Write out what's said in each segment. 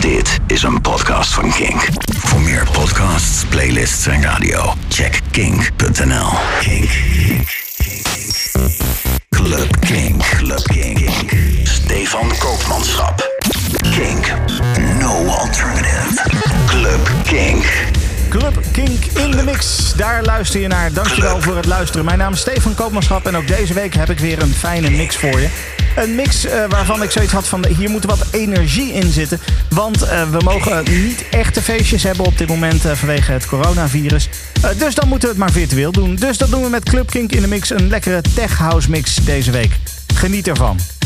Dit is een podcast van Kink. Voor meer podcasts, playlists en radio, check kink.nl. Kink. Club Kink. Club Kink. Stefan Koopmanschap. Kink. No alternative. Club Kink. Club Kink in de mix. Daar luister je naar. Dankjewel voor het luisteren. Mijn naam is Stefan Koopmanschap en ook deze week heb ik weer een fijne mix voor je. Een mix uh, waarvan ik zoiets had van hier moet wat energie in zitten. Want uh, we mogen niet echte feestjes hebben op dit moment uh, vanwege het coronavirus. dus dan moeten we het maar virtueel doen. Dus dat doen we met Club Kink in de mix. Een lekkere tech house mix deze week. Geniet ervan.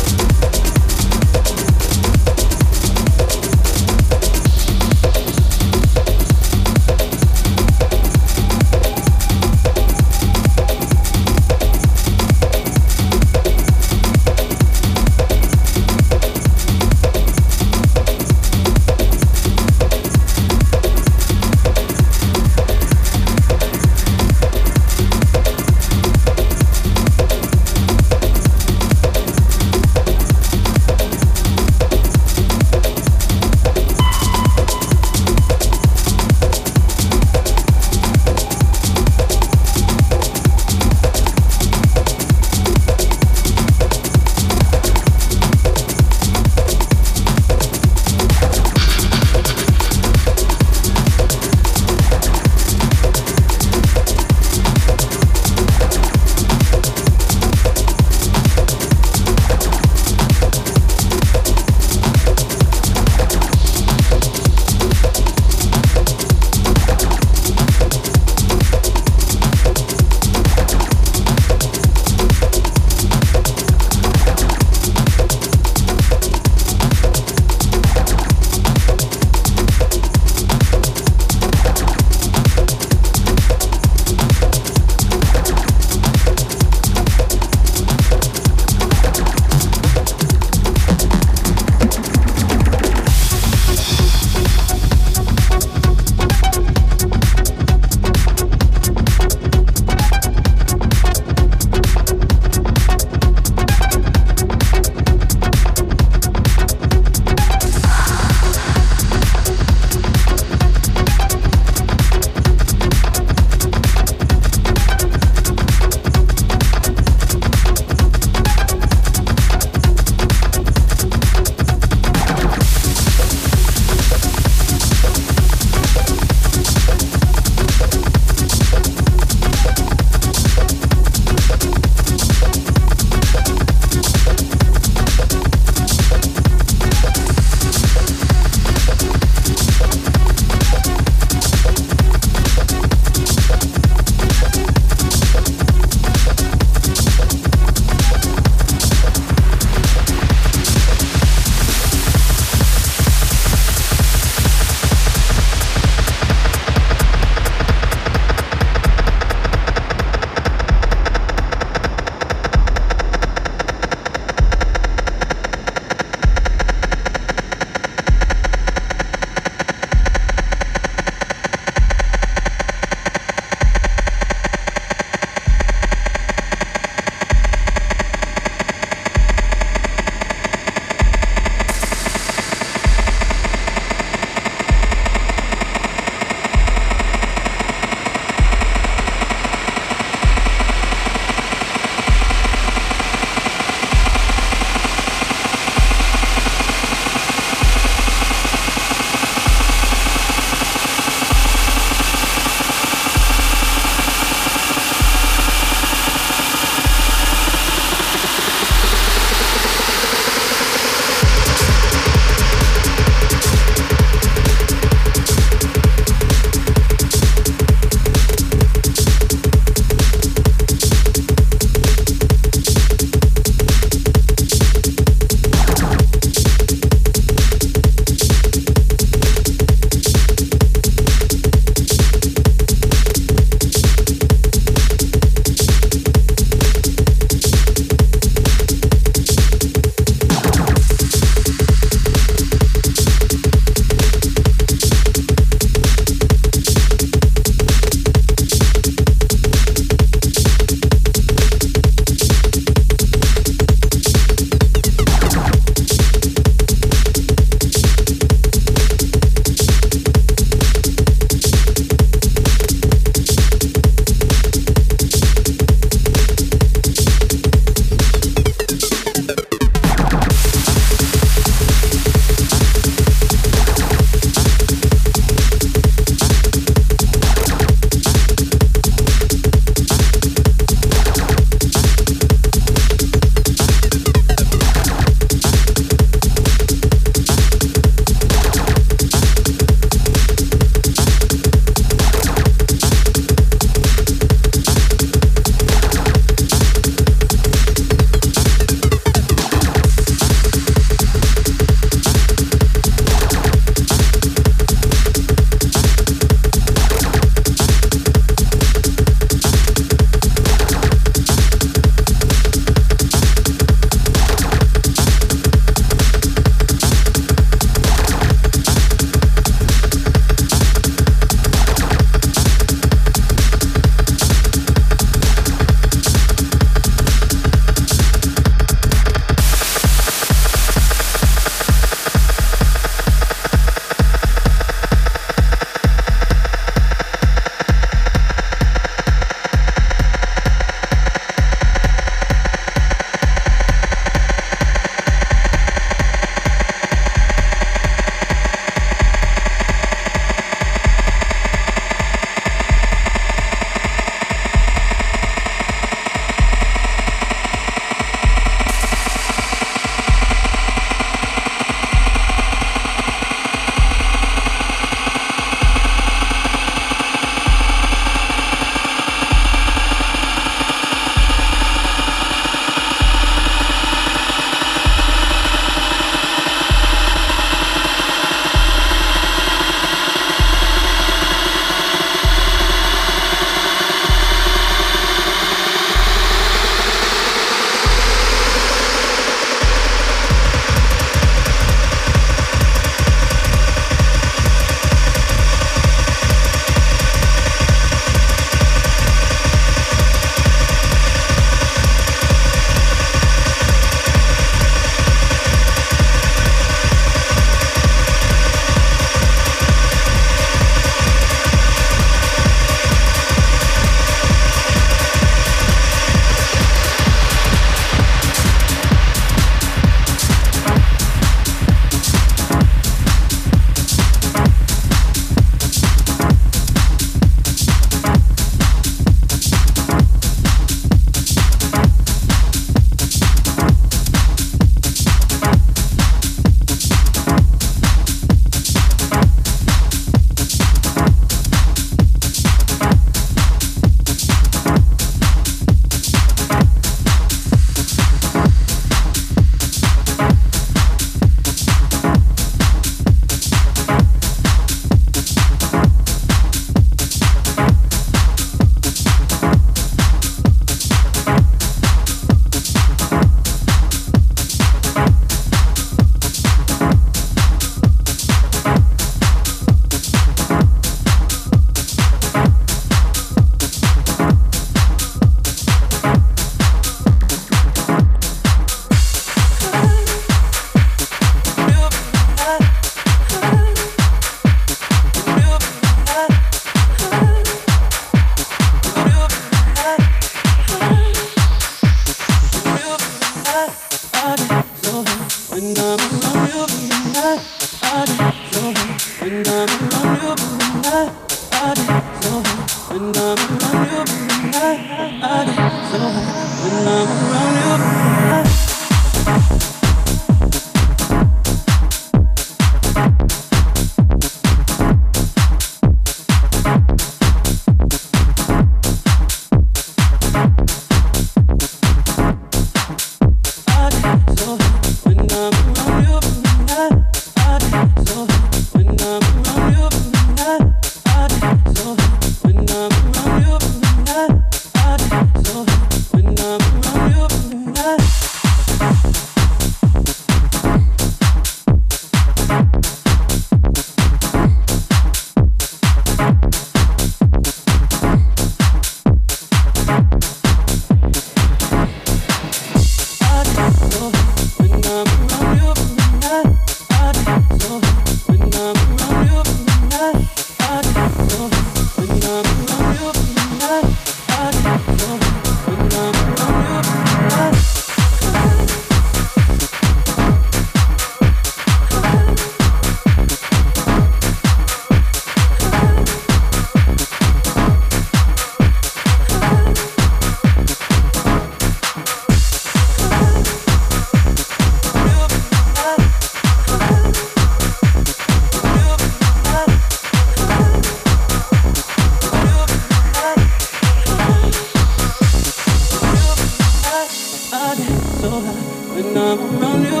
So high when I'm around you.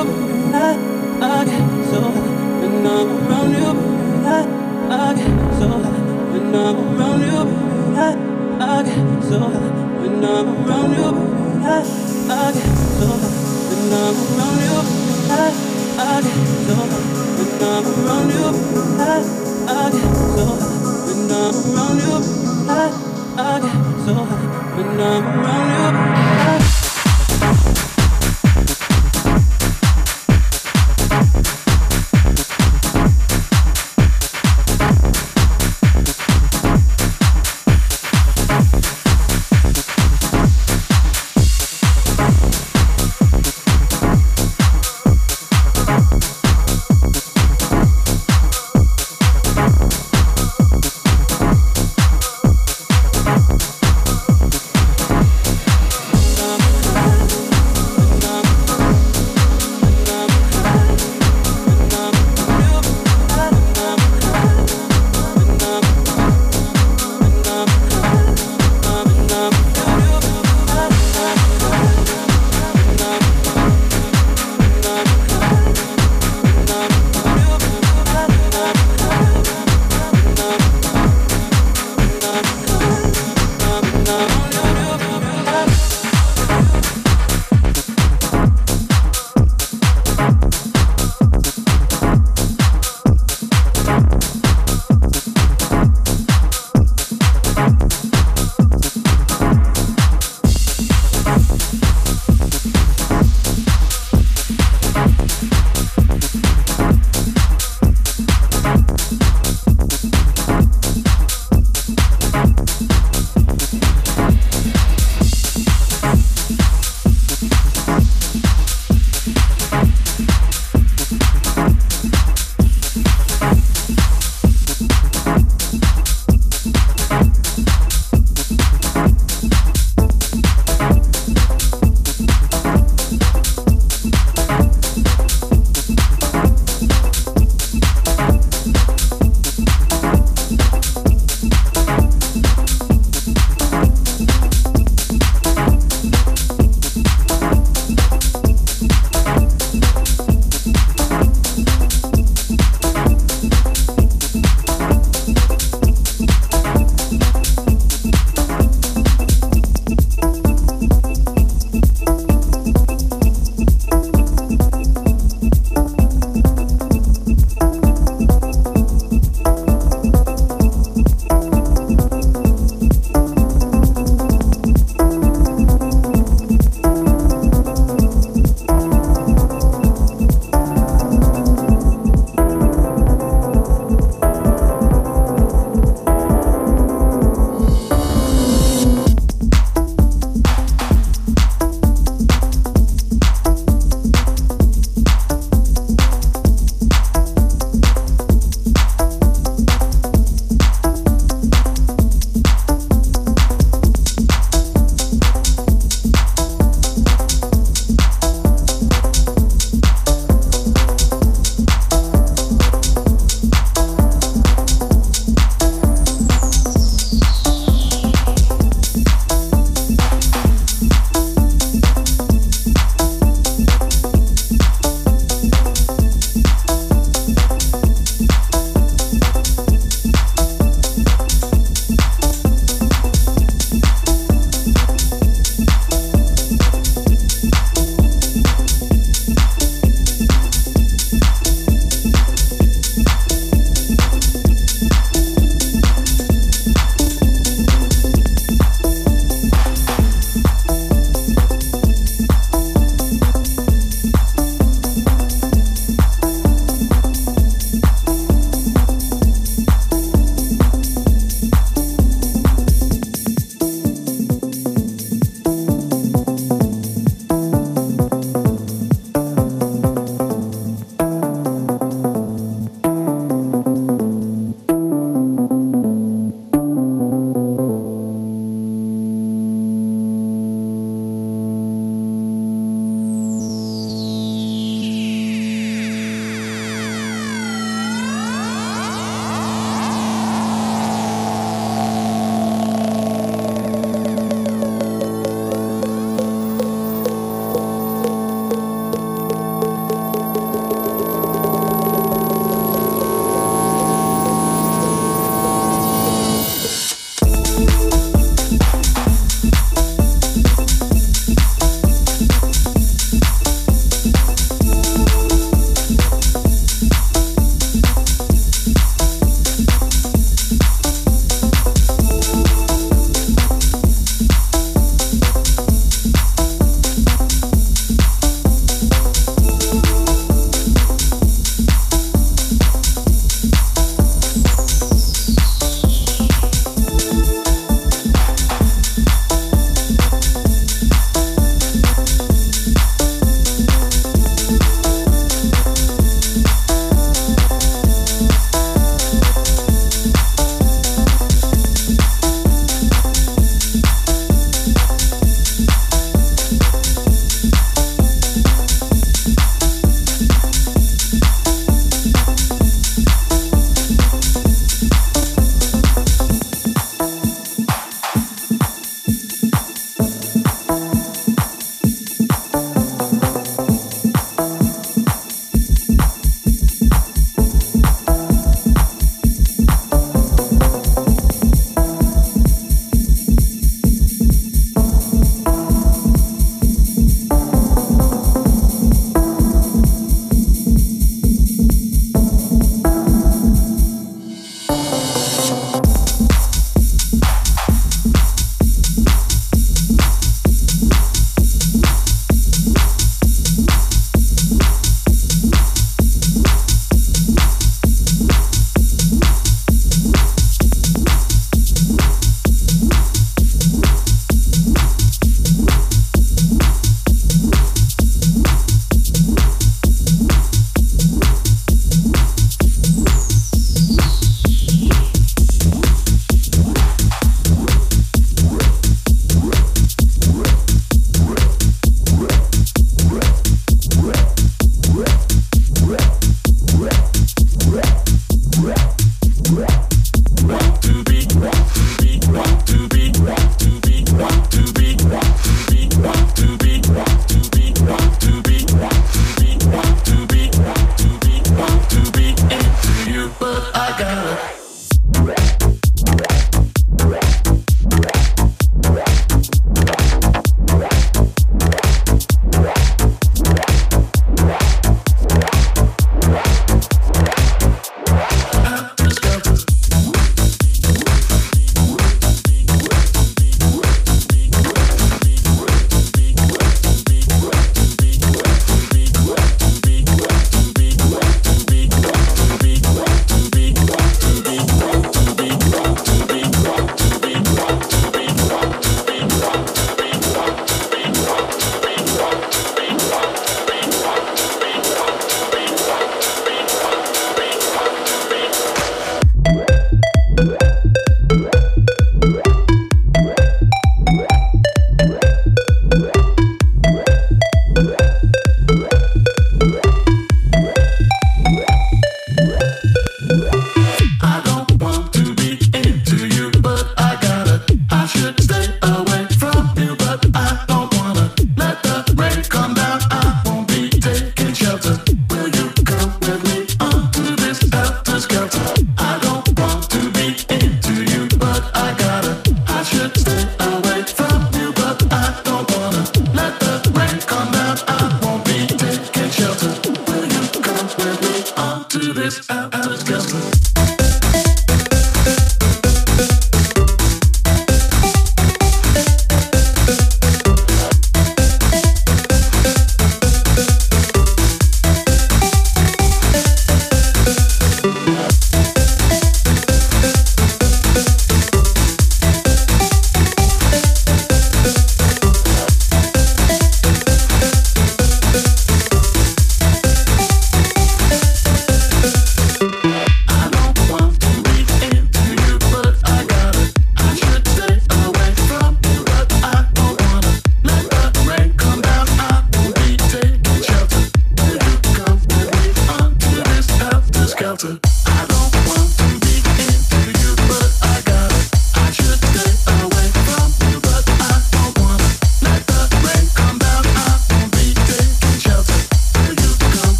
I, I get so high when I'm around you. I, I get so high when I'm around you. I, I get so high when I'm around you. I, I get so high when I'm around you. I, I get so high when I'm around you. I, I get so high when I'm around you. I, I get so high when I'm around you. I,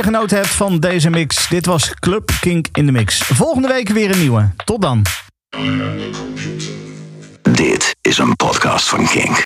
je genoten hebt van deze mix. Dit was Club Kink in de Mix. Volgende week weer een nieuwe. Tot dan. Dit is een podcast van Kink.